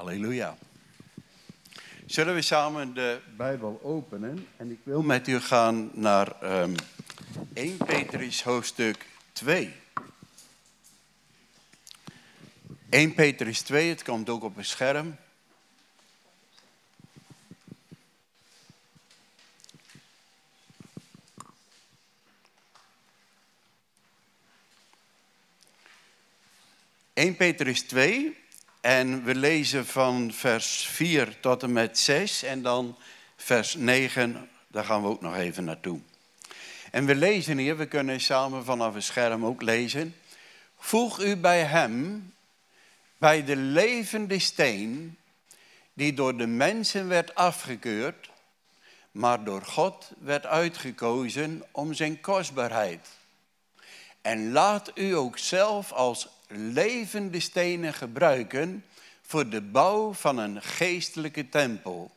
Halleluja. Zullen we samen de Bijbel openen? En ik wil met u gaan naar um, 1 Petrus hoofdstuk 2. 1 Petrus 2, het komt ook op een scherm. ...1 Petrus 2, en we lezen van vers 4 tot en met 6 en dan vers 9, daar gaan we ook nog even naartoe. En we lezen hier, we kunnen samen vanaf het scherm ook lezen. Voeg u bij hem, bij de levende steen, die door de mensen werd afgekeurd, maar door God werd uitgekozen om zijn kostbaarheid. En laat u ook zelf als levende stenen gebruiken voor de bouw van een geestelijke tempel.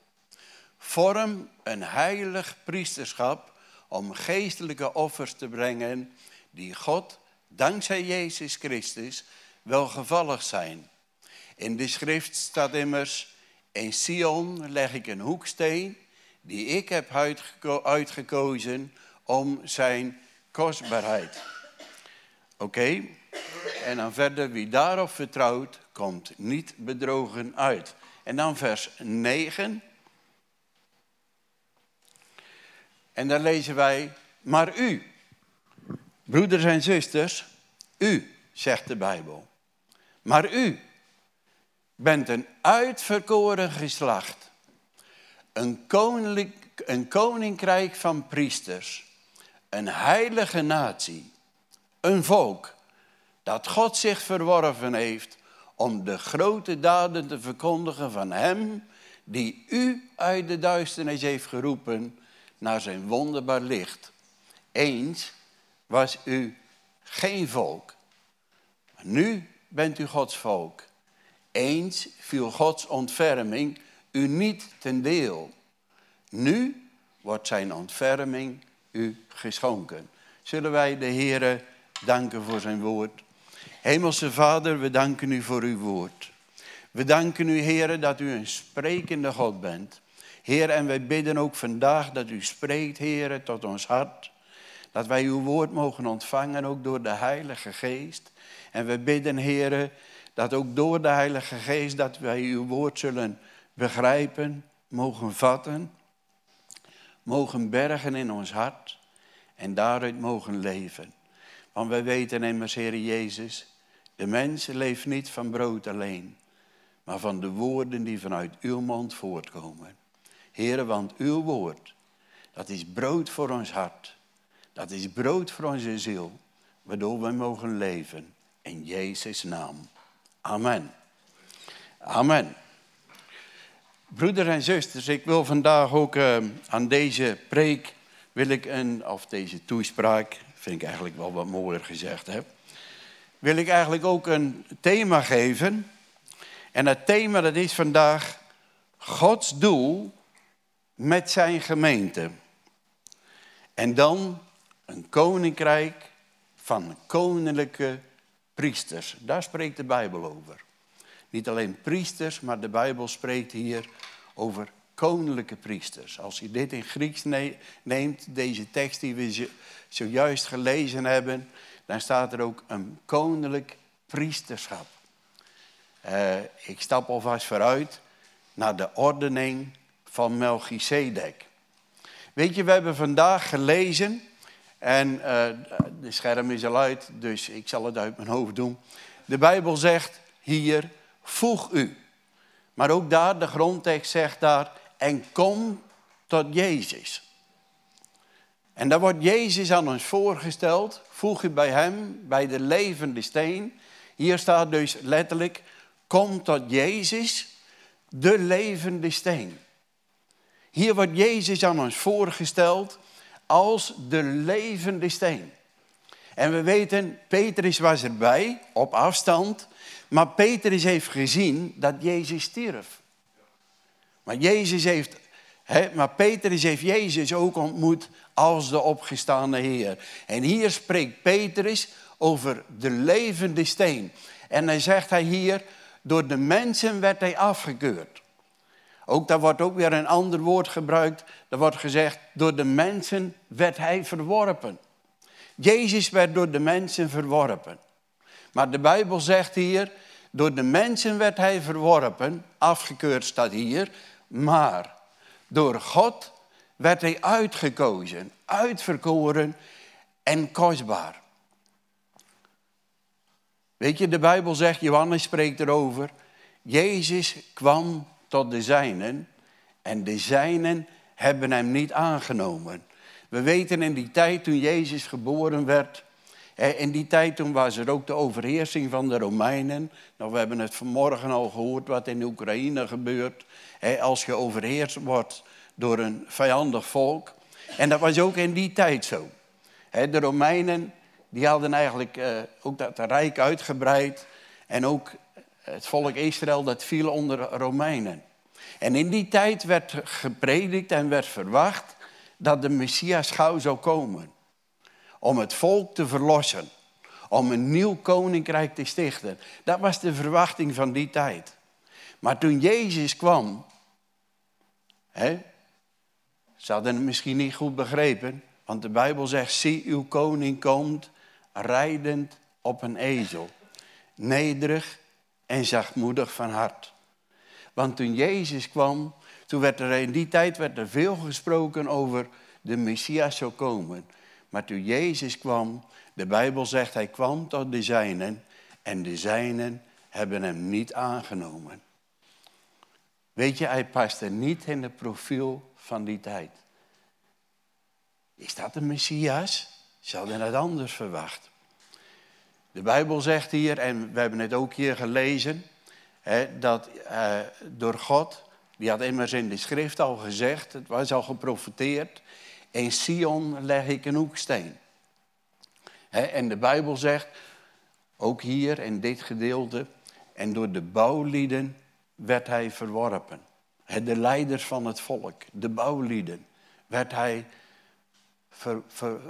Vorm een heilig priesterschap om geestelijke offers te brengen die God, dankzij Jezus Christus, welgevallig zijn. In de schrift staat immers, in Sion leg ik een hoeksteen die ik heb uitgekozen om zijn kostbaarheid. Oké? En dan verder, wie daarop vertrouwt, komt niet bedrogen uit. En dan vers 9. En dan lezen wij, maar u, broeders en zusters, u, zegt de Bijbel. Maar u bent een uitverkoren geslacht, een, een koninkrijk van priesters, een heilige natie, een volk dat God zich verworven heeft om de grote daden te verkondigen van Hem die u uit de duisternis heeft geroepen naar zijn wonderbaar licht. Eens was u geen volk, maar nu bent u Gods volk. Eens viel Gods ontferming u niet ten deel. Nu wordt zijn ontferming u geschonken. Zullen wij de Heere danken voor zijn woord? Hemelse Vader, we danken u voor uw woord. We danken u, Heer, dat u een sprekende God bent. Heer, en wij bidden ook vandaag dat u spreekt, Heer, tot ons hart. Dat wij uw woord mogen ontvangen, ook door de Heilige Geest. En we bidden, Heer, dat ook door de Heilige Geest, dat wij uw woord zullen begrijpen, mogen vatten, mogen bergen in ons hart en daaruit mogen leven. Want wij weten immers, Heer Jezus, de mens leeft niet van brood alleen, maar van de woorden die vanuit uw mond voortkomen. Heren, want uw woord, dat is brood voor ons hart. Dat is brood voor onze ziel, waardoor wij mogen leven. In Jezus' naam. Amen. Amen. Broeders en zusters, ik wil vandaag ook uh, aan deze preek, wil ik een, of deze toespraak, vind ik eigenlijk wel wat mooier gezegd heb wil ik eigenlijk ook een thema geven. En het thema dat is vandaag Gods doel met zijn gemeente. En dan een koninkrijk van koninklijke priesters. Daar spreekt de Bijbel over. Niet alleen priesters, maar de Bijbel spreekt hier over koninklijke priesters. Als je dit in Grieks neemt, deze tekst die we zojuist gelezen hebben, dan staat er ook een koninklijk priesterschap. Uh, ik stap alvast vooruit naar de ordening van Melchizedek. Weet je, we hebben vandaag gelezen, en uh, de scherm is al uit, dus ik zal het uit mijn hoofd doen. De Bijbel zegt hier, voeg u. Maar ook daar, de grondtekst zegt daar, en kom tot Jezus. En daar wordt Jezus aan ons voorgesteld. Voeg u bij hem, bij de levende steen. Hier staat dus letterlijk, kom tot Jezus, de levende steen. Hier wordt Jezus aan ons voorgesteld als de levende steen. En we weten, Petrus was erbij, op afstand. Maar Petrus heeft gezien dat Jezus stierf. Maar Jezus heeft maar Petrus heeft Jezus ook ontmoet als de opgestaande Heer. En hier spreekt Petrus over de levende steen. En dan zegt hij hier, door de mensen werd hij afgekeurd. Ook daar wordt ook weer een ander woord gebruikt. Er wordt gezegd, door de mensen werd hij verworpen. Jezus werd door de mensen verworpen. Maar de Bijbel zegt hier, door de mensen werd hij verworpen, afgekeurd staat hier, maar door God werd hij uitgekozen, uitverkoren en kostbaar. Weet je, de Bijbel zegt, Johannes spreekt erover, Jezus kwam tot de zijnen en de zijnen hebben hem niet aangenomen. We weten in die tijd toen Jezus geboren werd, in die tijd toen was er ook de overheersing van de Romeinen. Nou, we hebben het vanmorgen al gehoord wat in Oekraïne gebeurt. Als je overheerst wordt door een vijandig volk. En dat was ook in die tijd zo. De Romeinen die hadden eigenlijk eh, ook dat rijk uitgebreid. En ook het volk Israël dat viel onder Romeinen. En in die tijd werd gepredikt en werd verwacht dat de Messias gauw zou komen. Om het volk te verlossen. Om een nieuw koninkrijk te stichten. Dat was de verwachting van die tijd. Maar toen Jezus kwam, hè, ze hadden het misschien niet goed begrepen, want de Bijbel zegt, zie uw koning komt rijdend op een ezel, nederig en zachtmoedig van hart. Want toen Jezus kwam, toen werd er in die tijd werd er veel gesproken over de Messias zou komen. Maar toen Jezus kwam, de Bijbel zegt, hij kwam tot de zijnen en de zijnen hebben hem niet aangenomen. Weet je, hij paste niet in het profiel van die tijd. Is dat de Messias? Ze hadden het anders verwacht. De Bijbel zegt hier, en we hebben het ook hier gelezen, hè, dat eh, door God, die had immers in de schrift al gezegd, het was al geprofeteerd, in Sion leg ik een hoeksteen. En de Bijbel zegt, ook hier in dit gedeelte, en door de bouwlieden werd hij verworpen. De leiders van het volk, de bouwlieden, werd hij ver,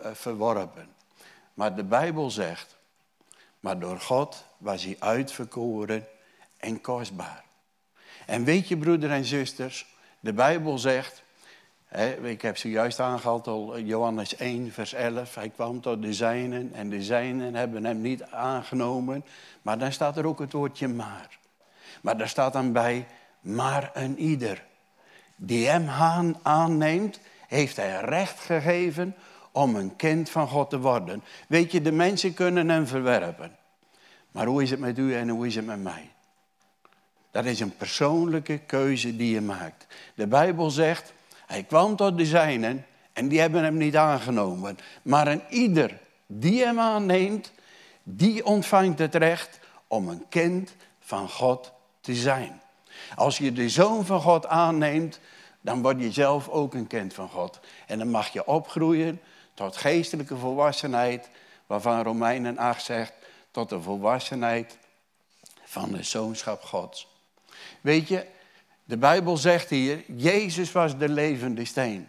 eh, verworpen. Maar de Bijbel zegt, maar door God was hij uitverkoren en kostbaar. En weet je, broeder en zusters, de Bijbel zegt, ik heb zojuist aangehaald al Johannes 1, vers 11, hij kwam tot de zijnen en de zijnen hebben hem niet aangenomen. Maar dan staat er ook het woordje maar. Maar daar staat dan bij, maar een ieder die hem aanneemt heeft hij recht gegeven om een kind van God te worden. Weet je, de mensen kunnen hem verwerpen. Maar hoe is het met u en hoe is het met mij? Dat is een persoonlijke keuze die je maakt. De Bijbel zegt, hij kwam tot de zijnen en die hebben hem niet aangenomen. Maar een ieder die hem aanneemt, die ontvangt het recht om een kind van God te zijn. Als je de zoon van God aanneemt, dan word je zelf ook een kind van God. En dan mag je opgroeien tot geestelijke volwassenheid, waarvan Romeinen 8 zegt, tot de volwassenheid van de zoonschap Gods. Weet je, de Bijbel zegt hier, Jezus was de levende steen.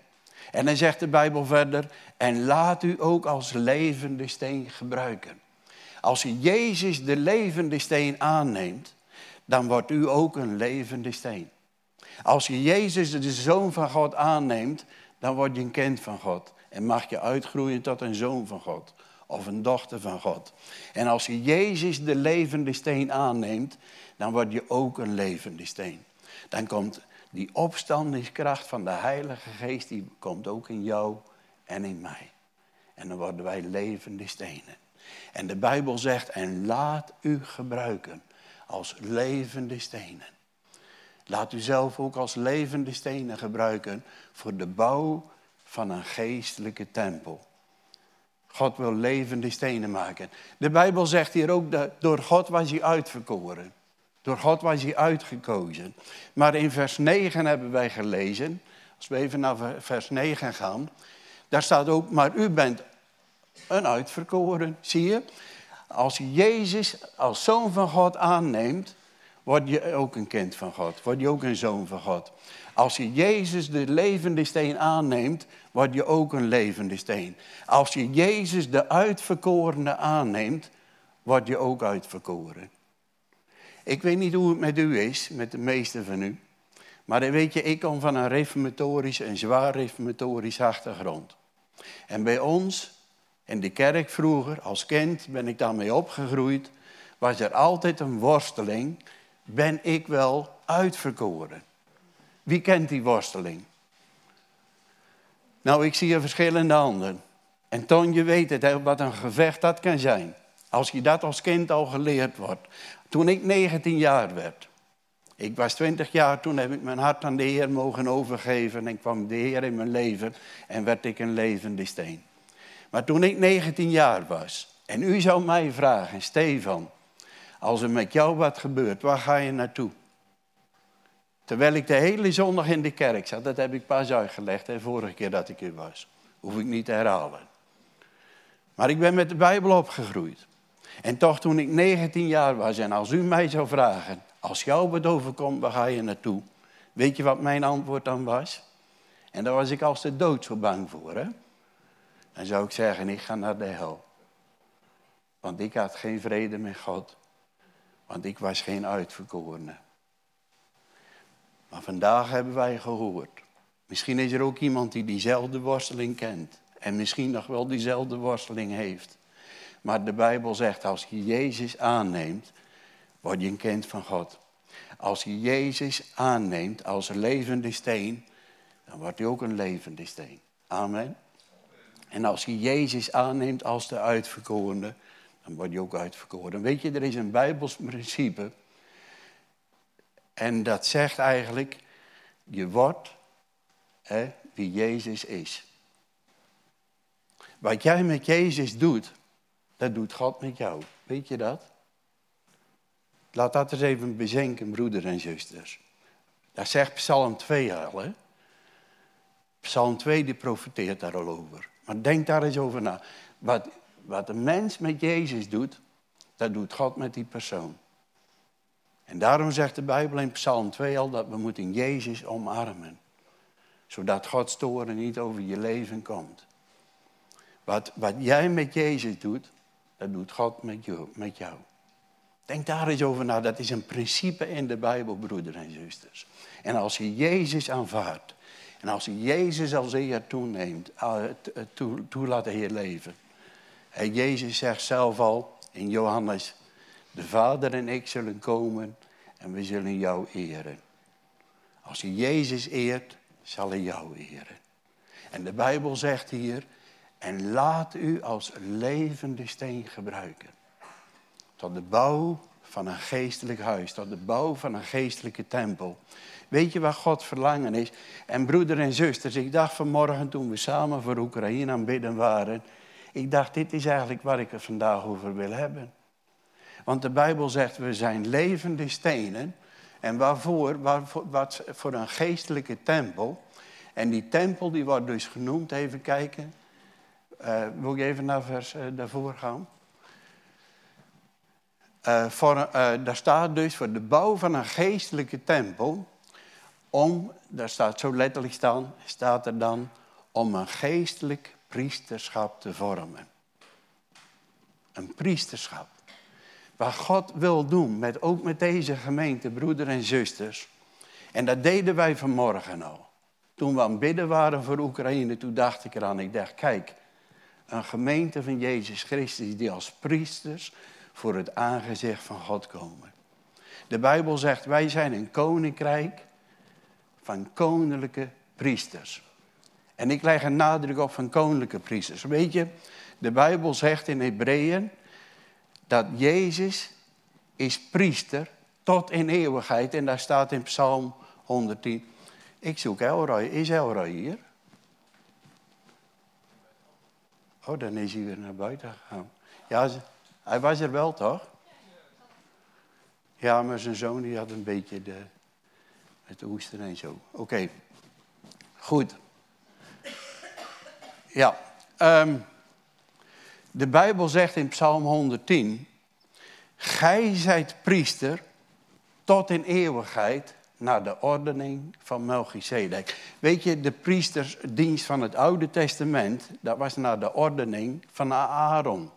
En dan zegt de Bijbel verder, en laat u ook als levende steen gebruiken. Als je Jezus de levende steen aanneemt, dan wordt u ook een levende steen. Als je Jezus de Zoon van God aanneemt, dan word je een kind van God. En mag je uitgroeien tot een zoon van God of een dochter van God. En als je Jezus de levende steen aanneemt, dan word je ook een levende steen. Dan komt die opstandingskracht van de Heilige Geest, die komt ook in jou en in mij. En dan worden wij levende stenen. En de Bijbel zegt, en laat u gebruiken als levende stenen. Laat u zelf ook als levende stenen gebruiken voor de bouw van een geestelijke tempel. God wil levende stenen maken. De Bijbel zegt hier ook dat door God was hij uitverkoren. Door God was hij uitgekozen. Maar in vers 9 hebben wij gelezen, als we even naar vers 9 gaan, daar staat ook, maar u bent een uitverkoren. Zie je? Als je Jezus als zoon van God aanneemt, word je ook een kind van God. Word je ook een zoon van God. Als je Jezus de levende steen aanneemt, word je ook een levende steen. Als je Jezus de uitverkorene aanneemt, word je ook uitverkoren. Ik weet niet hoe het met u is, met de meeste van u. Maar weet je, ik kom van een reformatorisch, een zwaar reformatorisch achtergrond. En bij ons, in de kerk vroeger, als kind, ben ik daarmee opgegroeid, was er altijd een worsteling. Ben ik wel uitverkoren? Wie kent die worsteling? Nou, ik zie er verschillende handen. En Ton, je weet het, wat een gevecht dat kan zijn. Als je dat als kind al geleerd wordt. Toen ik 19 jaar werd. Ik was 20 jaar, toen heb ik mijn hart aan de Heer mogen overgeven. En kwam de Heer in mijn leven en werd ik een levende steen. Maar toen ik 19 jaar was. En u zou mij vragen, Stefan. Als er met jou wat gebeurt, waar ga je naartoe? Terwijl ik de hele zondag in de kerk zat, dat heb ik pas uitgelegd, de vorige keer dat ik hier was. Hoef ik niet te herhalen. Maar ik ben met de Bijbel opgegroeid. En toch toen ik 19 jaar was en als u mij zou vragen, als jou wat overkomt, waar ga je naartoe? Weet je wat mijn antwoord dan was? En daar was ik als de dood zo bang voor. Hè? Dan zou ik zeggen, ik ga naar de hel. Want ik had geen vrede met God. Want ik was geen uitverkorene. Maar vandaag hebben wij gehoord. Misschien is er ook iemand die diezelfde worsteling kent. En misschien nog wel diezelfde worsteling heeft. Maar de Bijbel zegt, als je Jezus aanneemt, word je een kind van God. Als je Jezus aanneemt als levende steen, dan wordt hij ook een levende steen. Amen. En als je Jezus aanneemt als de uitverkorene, dan word je ook uitverkoren. Weet je, er is een Bijbels principe. En dat zegt eigenlijk, je wordt wie Jezus is. Wat jij met Jezus doet, dat doet God met jou. Weet je dat? Laat dat eens even bezinken, broeders en zusters. Dat zegt Psalm 2 al. Hè? Psalm 2 die profiteert daar al over. Maar denk daar eens over na. Wat, wat een mens met Jezus doet, dat doet God met die persoon. En daarom zegt de Bijbel in Psalm 2 al dat we moeten Jezus omarmen. Zodat Gods toren niet over je leven komt. Wat, wat jij met Jezus doet, dat doet God met jou. Denk daar eens over na. Dat is een principe in de Bijbel, broeders en zusters. En als je Jezus aanvaardt. En als je Jezus als Heer toeneemt, uh, toelaat in je leven. En Jezus zegt zelf al in Johannes. De Vader en ik zullen komen en we zullen jou eren. Als je Jezus eert, zal hij jou eren. En de Bijbel zegt hier, en laat u als levende steen gebruiken. Tot de bouw van een geestelijk huis, tot de bouw van een geestelijke tempel. Weet je wat God verlangen is? En broeder en zusters, ik dacht vanmorgen toen we samen voor Oekraïne aan bidden waren, ik dacht dit is eigenlijk waar ik het vandaag over wil hebben. Want de Bijbel zegt we zijn levende stenen. En waarvoor? waarvoor wat voor een geestelijke tempel. En die tempel die wordt dus genoemd, even kijken. Uh, wil je even naar vers uh, daarvoor gaan? Uh, voor, daar staat dus voor de bouw van een geestelijke tempel. Om, daar staat zo letterlijk staan, staat er dan, om een geestelijk priesterschap te vormen. Een priesterschap. Wat God wil doen, met, ook met deze gemeente, broeders en zusters. En dat deden wij vanmorgen al. Toen we aan het bidden waren voor Oekraïne, toen dacht ik eraan, ik dacht, kijk, een gemeente van Jezus Christus die als priesters voor het aangezicht van God komen. De Bijbel zegt, wij zijn een koninkrijk van koninklijke priesters. En ik leg een nadruk op van koninklijke priesters. Weet je, de Bijbel zegt in Hebreeën dat Jezus is priester tot in eeuwigheid. En daar staat in Psalm 110. Ik zoek Elroy. Is Elroy hier? Oh, dan is hij weer naar buiten gegaan. Ja, hij was er wel, toch? Ja, maar zijn zoon die had een beetje de, het oesten en zo. Oké, goed. Ja, um, de Bijbel zegt in Psalm 110, Gij zijt priester tot in eeuwigheid naar de ordening van Melchizedek. Weet je, de priestersdienst van het Oude Testament, dat was naar de ordening van Aaron.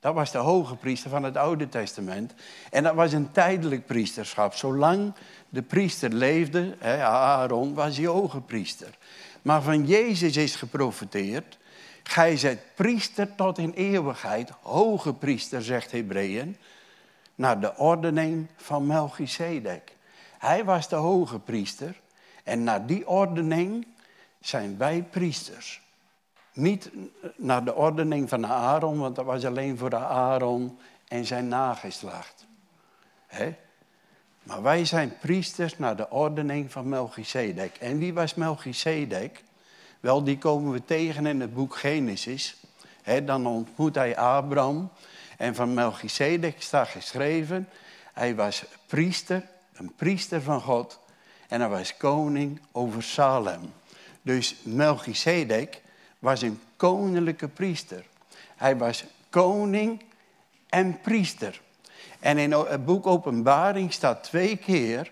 Dat was de hoge priester van het Oude Testament. En dat was een tijdelijk priesterschap. Zolang de priester leefde, Aaron, was hij hoge priester. Maar van Jezus is geprofiteerd. Gij zijt priester tot in eeuwigheid. Hoge priester, zegt Hebreeën. Naar de ordening van Melchizedek. Hij was de hoge priester. En naar die ordening zijn wij priesters. Niet naar de ordening van Aaron, want dat was alleen voor de Aaron en zijn nageslacht. He? Maar wij zijn priesters naar de ordening van Melchizedek. En wie was Melchizedek? Wel, die komen we tegen in het boek Genesis. dan ontmoet hij Abraham. En van Melchizedek staat geschreven, hij was priester, een priester van God. En hij was koning over Salem. Dus Melchizedek was een koninklijke priester. Hij was koning en priester. En in het boek Openbaring staat twee keer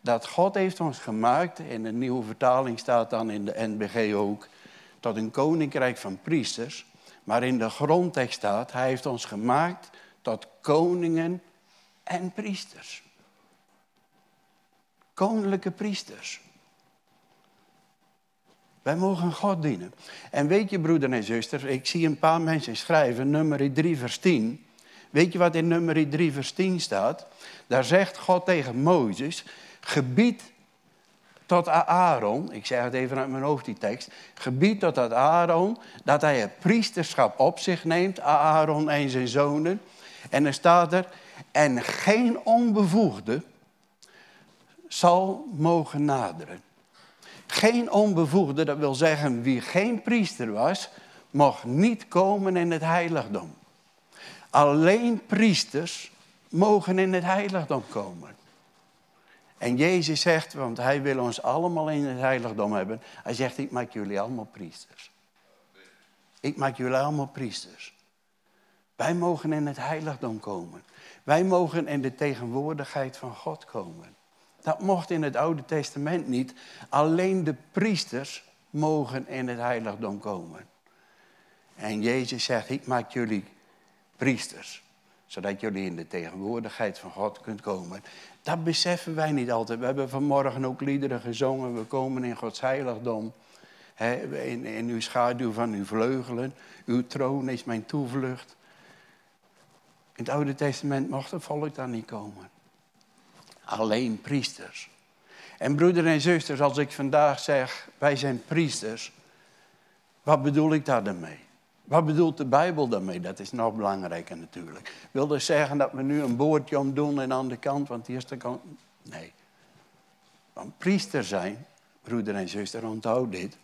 dat God heeft ons gemaakt, in de nieuwe vertaling staat dan in de NBG ook, tot een koninkrijk van priesters. Maar in de grondtekst staat, hij heeft ons gemaakt tot koningen en priesters. Koninklijke priesters. Wij mogen God dienen. En weet je, broeder en zuster, ik zie een paar mensen schrijven, nummer 3, vers 10. Weet je wat in nummer 3, vers 10 staat? Daar zegt God tegen Mozes, gebied tot Aaron, ik zeg het even uit mijn hoofd die tekst, gebied tot Aaron, dat hij het priesterschap op zich neemt, Aaron en zijn zonen. En dan staat er, en geen onbevoegde zal mogen naderen. Geen onbevoegde, dat wil zeggen wie geen priester was, mocht niet komen in het heiligdom. Alleen priesters mogen in het heiligdom komen. En Jezus zegt, want hij wil ons allemaal in het heiligdom hebben. Hij zegt, ik maak jullie allemaal priesters. Ik maak jullie allemaal priesters. Wij mogen in het heiligdom komen. Wij mogen in de tegenwoordigheid van God komen. Dat mocht in het Oude Testament niet. Alleen de priesters mogen in het heiligdom komen. En Jezus zegt, ik maak jullie priesters. Zodat jullie in de tegenwoordigheid van God kunt komen. Dat beseffen wij niet altijd. We hebben vanmorgen ook liederen gezongen. We komen in Gods heiligdom. in, in uw schaduw van uw vleugelen. Uw troon is mijn toevlucht. In het Oude Testament mocht het volk daar niet komen. Alleen priesters. En broeders en zusters, als ik vandaag zeg, wij zijn priesters, wat bedoel ik daar dan mee? Wat bedoelt de Bijbel daarmee? Dat is nog belangrijker natuurlijk. Wil dus zeggen dat we nu een boordje omdoen en aan de kant, want is de kant. Nee. Want priester zijn, broeder en zuster, onthoud dit.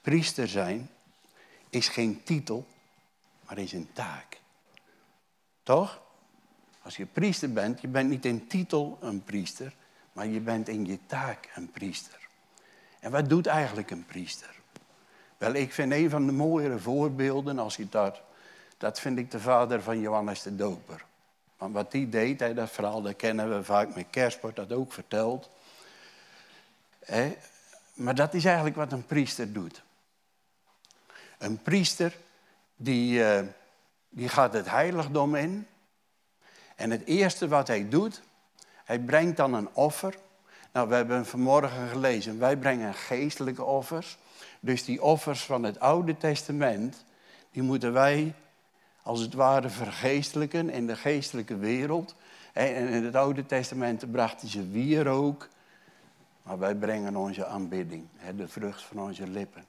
Priester zijn is geen titel, maar is een taak. Toch? Als je priester bent, je bent niet in titel een priester, maar je bent in je taak een priester. En wat doet eigenlijk een priester? Wel, ik vind een van de mooiere voorbeelden, als je dat, dat vind ik de vader van Johannes de Doper. Want wat die deed, hè, dat verhaal dat kennen we vaak met kerst, wordt dat ook verteld. Hè, maar dat is eigenlijk wat een priester doet. Een priester die, uh, die gaat het heiligdom in. En het eerste wat hij doet, hij brengt dan een offer. Nou, we hebben vanmorgen gelezen, wij brengen geestelijke offers. Dus die offers van het Oude Testament, die moeten wij als het ware vergeestelijken in de geestelijke wereld. En in het Oude Testament brachten ze wierook, maar wij brengen onze aanbidding, de vrucht van onze lippen.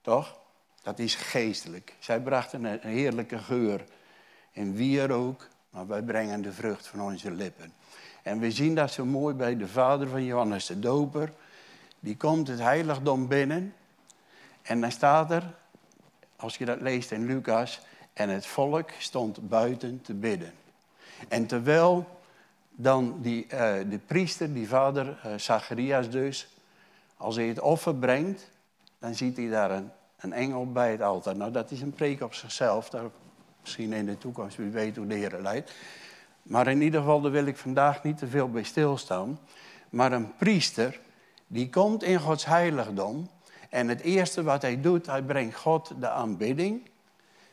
Toch? Dat is geestelijk. Zij brachten een heerlijke geur in wierook, maar wij brengen de vrucht van onze lippen. En we zien dat zo mooi bij de vader van Johannes de Doper. Die komt het heiligdom binnen en dan staat er, als je dat leest in Lucas, en het volk stond buiten te bidden. En terwijl dan die, uh, de priester, die vader uh, Zacharias dus, als hij het offer brengt, dan ziet hij daar een, engel bij het altaar. Nou, dat is een preek op zichzelf, misschien in de toekomst, wie weet hoe de Heer leidt. Maar in ieder geval, daar wil ik vandaag niet te veel bij stilstaan. Maar een priester, die komt in Gods heiligdom en het eerste wat hij doet, hij brengt God de aanbidding.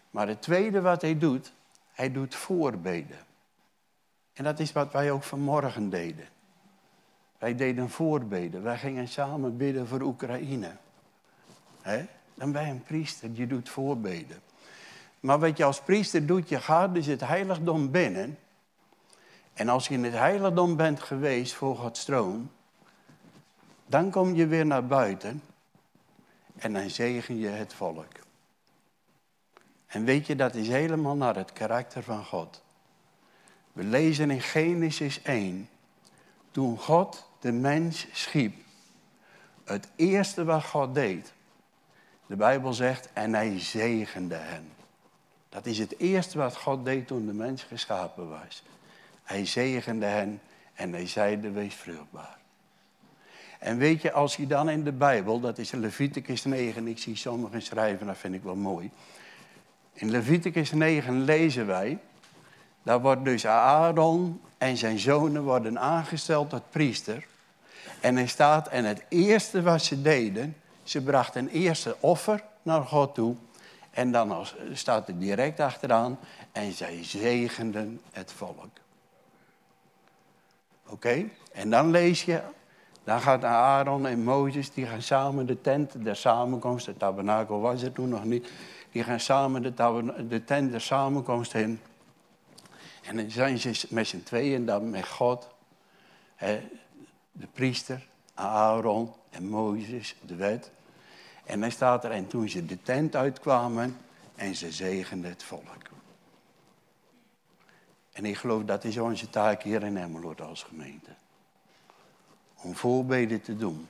Maar het tweede wat hij doet, Hij doet voorbeden. En dat is wat wij ook vanmorgen deden. Wij deden voorbeden. Wij gingen samen bidden voor Oekraïne. Dan ben je een priester, je doet voorbeden. Maar wat je als priester doet, je gaat dus het heiligdom binnen. En als je in het heiligdom bent geweest voor Gods stroom, dan kom je weer naar buiten en dan zegen je het volk. En weet je, dat is helemaal naar het karakter van God. We lezen in Genesis 1, toen God de mens schiep, het eerste wat God deed, de Bijbel zegt, en hij zegende hen. Dat is het eerste wat God deed toen de mens geschapen was. Hij zegende hen en hij zeide, wees vruchtbaar. En weet je, als je dan in de Bijbel, dat is Leviticus 9, ik zie sommigen schrijven, dat vind ik wel mooi. In Leviticus 9 lezen wij, daar wordt dus Aaron en zijn zonen worden aangesteld tot priester. En hij staat, en het eerste wat ze deden, ze brachten een eerste offer naar God toe. En dan staat er direct achteraan, en zij zegenden het volk. Oké? En dan lees je, dan gaat Aaron en Mozes, die gaan samen de tent der samenkomst, de tabernakel was er toen nog niet, die gaan samen de, de tent der samenkomst in. En dan zijn ze met z'n tweeën dan met God, hè, de priester, Aaron en Mozes, de wet. En dan staat er, en toen ze de tent uitkwamen en ze zegenden het volk. En ik geloof dat is onze taak hier in Emmeloord als gemeente. Om voorbeden te doen.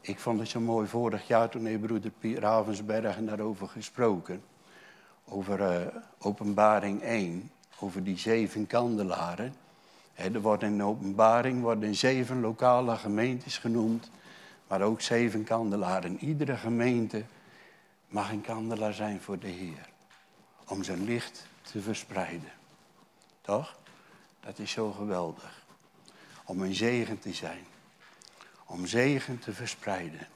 Ik vond het zo mooi vorig jaar toen heeft broeder Piet Ravensbergen daarover gesproken. Over uh, openbaring 1, over die zeven kandelaren. er worden in openbaring worden zeven lokale gemeentes genoemd, maar ook zeven kandelaren. Iedere gemeente mag een kandelaar zijn voor de Heer, om zijn licht te verspreiden. Toch? Dat is zo geweldig. Om een zegen te zijn. Om zegen te verspreiden.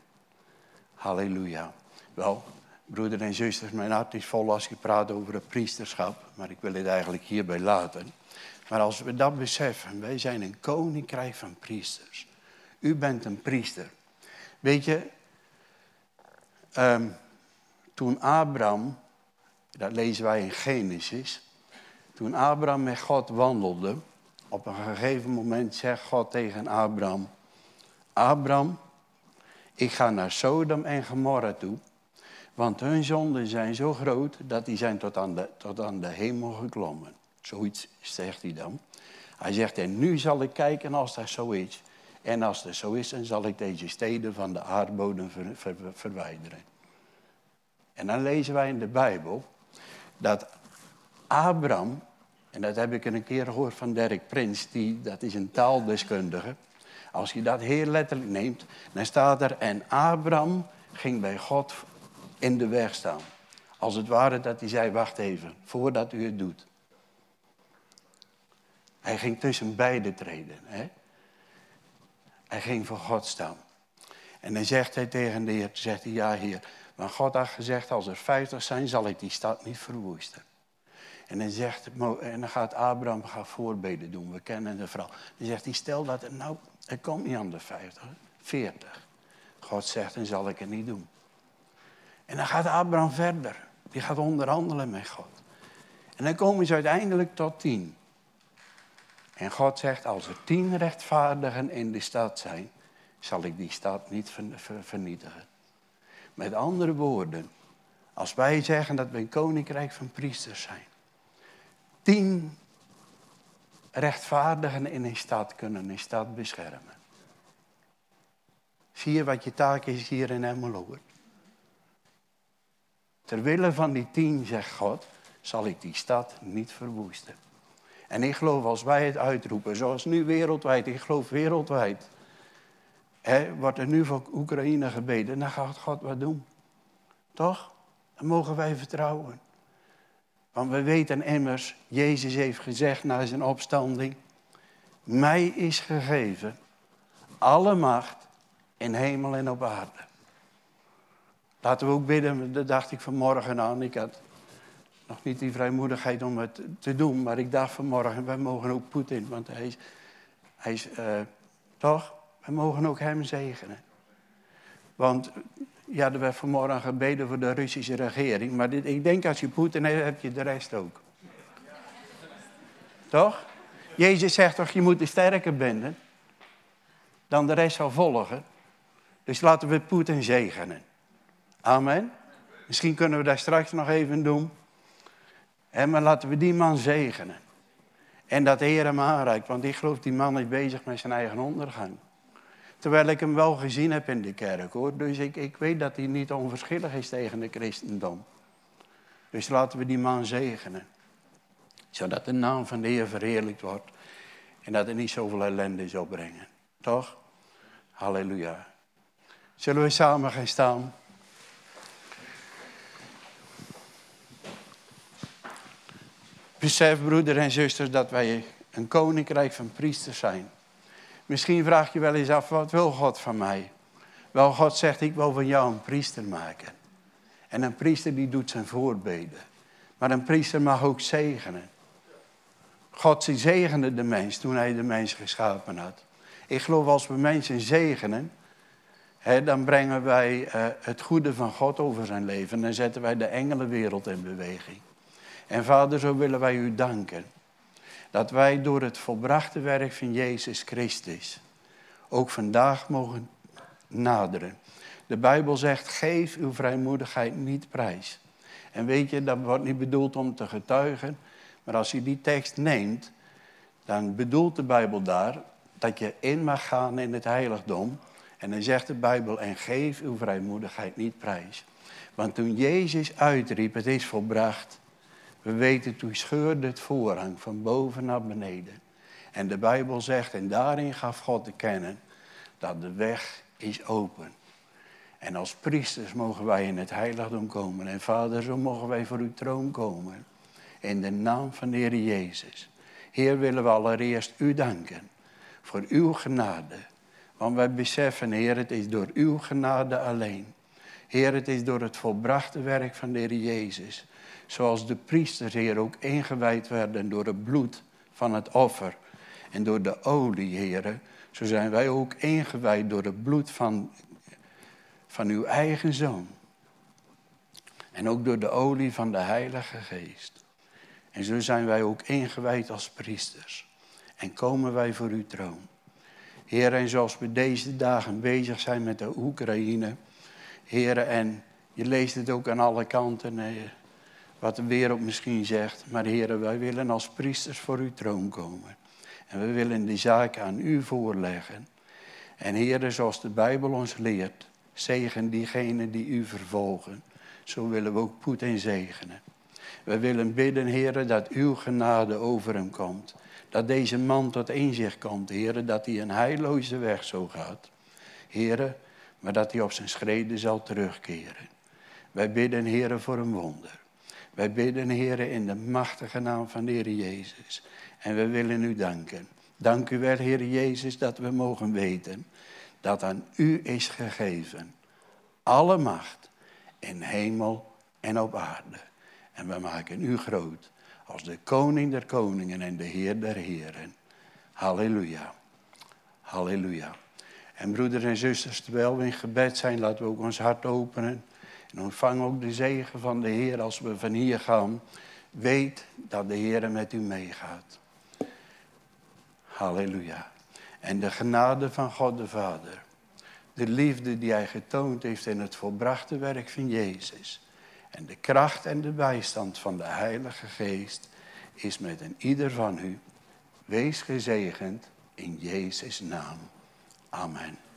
Halleluja. Wel, broeder en zusters, mijn hart is vol als je praat over het priesterschap. Maar ik wil het eigenlijk hierbij laten. Maar als we dat beseffen, wij zijn een koninkrijk van priesters. U bent een priester. Weet je, um, toen Abraham, dat lezen wij in Genesis, toen Abraham met God wandelde, op een gegeven moment zegt God tegen Abraham, Abraham, ik ga naar Sodom en Gomorra toe, want hun zonden zijn zo groot dat die zijn tot aan de, tot aan de hemel geklommen. Zoiets zegt hij dan. Hij zegt, en nu zal ik kijken als dat zo is. En als dat zo is, dan zal ik deze steden van de aardbodem verwijderen. En dan lezen wij in de Bijbel dat Abraham, en dat heb ik een keer gehoord van Dirk Prins, die, dat is een taaldeskundige. Als je dat heel letterlijk neemt, dan staat er, en Abraham ging bij God in de weg staan. Als het ware dat hij zei, wacht even, voordat u het doet. Hij ging tussen beide treden. Hè? Hij ging voor God staan. En dan zegt hij tegen de Heer, zegt hij, ja Heer, maar God had gezegd, als er vijftig zijn, zal ik die stad niet verwoesten. En dan, zegt, en dan gaat Abraham gaat voorbeden doen. We kennen de vrouw. Dan zegt hij, stel dat het nou, het komt niet aan de vijftig, veertig. God zegt, dan zal ik het niet doen. En dan gaat Abraham verder. Die gaat onderhandelen met God. En dan komen ze uiteindelijk tot tien. En God zegt, als er tien rechtvaardigen in de stad zijn, zal ik die stad niet vernietigen. Met andere woorden, als wij zeggen dat we een koninkrijk van priesters zijn, tien rechtvaardigen in een stad kunnen een stad beschermen. Zie je wat je taak is hier in Emmeloord? Terwille van die tien, zegt God, zal ik die stad niet verwoesten. En ik geloof als wij het uitroepen, zoals nu wereldwijd, ik geloof wereldwijd, hè, wordt er nu voor Oekraïne gebeden, dan gaat God wat doen. Toch? Dan mogen wij vertrouwen. Want we weten immers, Jezus heeft gezegd na zijn opstanding, mij is gegeven alle macht in hemel en op aarde. Laten we ook bidden, dat dacht ik vanmorgen aan. Ik had nog niet die vrijmoedigheid om het te doen, maar ik dacht vanmorgen, wij mogen ook Poetin, want hij is, hij is uh, toch? Wij mogen ook hem zegenen. Want ja, er werd vanmorgen gebeden voor de Russische regering, maar dit, ik denk als je Poetin hebt, heb je de rest ook. Toch? Jezus zegt toch, je moet de sterker binden, dan de rest zal volgen. Dus laten we Poetin zegenen. Amen. Misschien kunnen we daar straks nog even doen. En maar laten we die man zegenen. En dat de Heer hem aanreikt. Want ik geloof die man is bezig met zijn eigen ondergang. Terwijl ik hem wel gezien heb in de kerk hoor. Dus ik, ik weet dat hij niet onverschillig is tegen de christendom. Dus laten we die man zegenen. Zodat de naam van de Heer verheerlijkt wordt. En dat er niet zoveel ellende zal brengen. Toch? Halleluja. Zullen we samen gaan staan? Besef, broeder en zusters, dat wij een koninkrijk van priesters zijn. Misschien vraag je wel eens af, wat wil God van mij? Wel, God zegt, ik wil van jou een priester maken. En een priester die doet zijn voorbeden. Maar een priester mag ook zegenen. God zegende de mens toen hij de mens geschapen had. Ik geloof als we mensen zegenen, hè, dan brengen wij uh, het goede van God over zijn leven. En zetten wij de engelenwereld in beweging. En vader, zo willen wij u danken. Dat wij door het volbrachte werk van Jezus Christus ook vandaag mogen naderen. De Bijbel zegt, geef uw vrijmoedigheid niet prijs. En weet je, dat wordt niet bedoeld om te getuigen. Maar als je die tekst neemt, dan bedoelt de Bijbel daar dat je in mag gaan in het heiligdom. En dan zegt de Bijbel, en geef uw vrijmoedigheid niet prijs. Want toen Jezus uitriep, het is volbracht, we weten, toen scheurde het voorhang van boven naar beneden. En de Bijbel zegt, en daarin gaf God te kennen dat de weg is open. En als priesters mogen wij in het heiligdom komen. En vader, zo mogen wij voor uw troon komen. In de naam van de Heer Jezus. Heer, willen we allereerst u danken voor uw genade. Want wij beseffen, Heer, het is door uw genade alleen. Heer, het is door het volbrachte werk van de Heer Jezus Zoals de priesters, Heer, ook ingewijd werden door het bloed van het offer. En door de olie, Heer, zo zijn wij ook ingewijd door het bloed van, van uw eigen zoon. En ook door de olie van de Heilige Geest. En zo zijn wij ook ingewijd als priesters. En komen wij voor uw troon. Heer, en zoals we deze dagen bezig zijn met de Oekraïne. Heer, en je leest het ook aan alle kanten. Heer wat de wereld misschien zegt. Maar heren, wij willen als priesters voor uw troon komen. En we willen die zaak aan u voorleggen. En heren, zoals de Bijbel ons leert, zegen diegenen die u vervolgen. Zo willen we ook Poetin zegenen. We willen bidden, heren, dat uw genade over hem komt. Dat deze man tot inzicht komt, heren, dat hij een heilloze weg zo gaat. Heren, maar dat hij op zijn schreden zal terugkeren. Wij bidden, heren, voor een wonder. Wij bidden, Heer, in de machtige naam van de Heer Jezus. En we willen u danken. Dank u wel, Heer Jezus, dat we mogen weten dat aan u is gegeven alle macht in hemel en op aarde. En we maken u groot als de koning der koningen en de heer der heren. Halleluja. Halleluja. En broeders en zusters, terwijl we in gebed zijn, laten we ook ons hart openen en ontvang ook de zegen van de Heer als we van hier gaan. Weet dat de Heer met u meegaat. Halleluja. En de genade van God de Vader. De liefde die Hij getoond heeft in het volbrachte werk van Jezus. En de kracht en de bijstand van de Heilige Geest is met een ieder van u. Wees gezegend in Jezus' naam. Amen.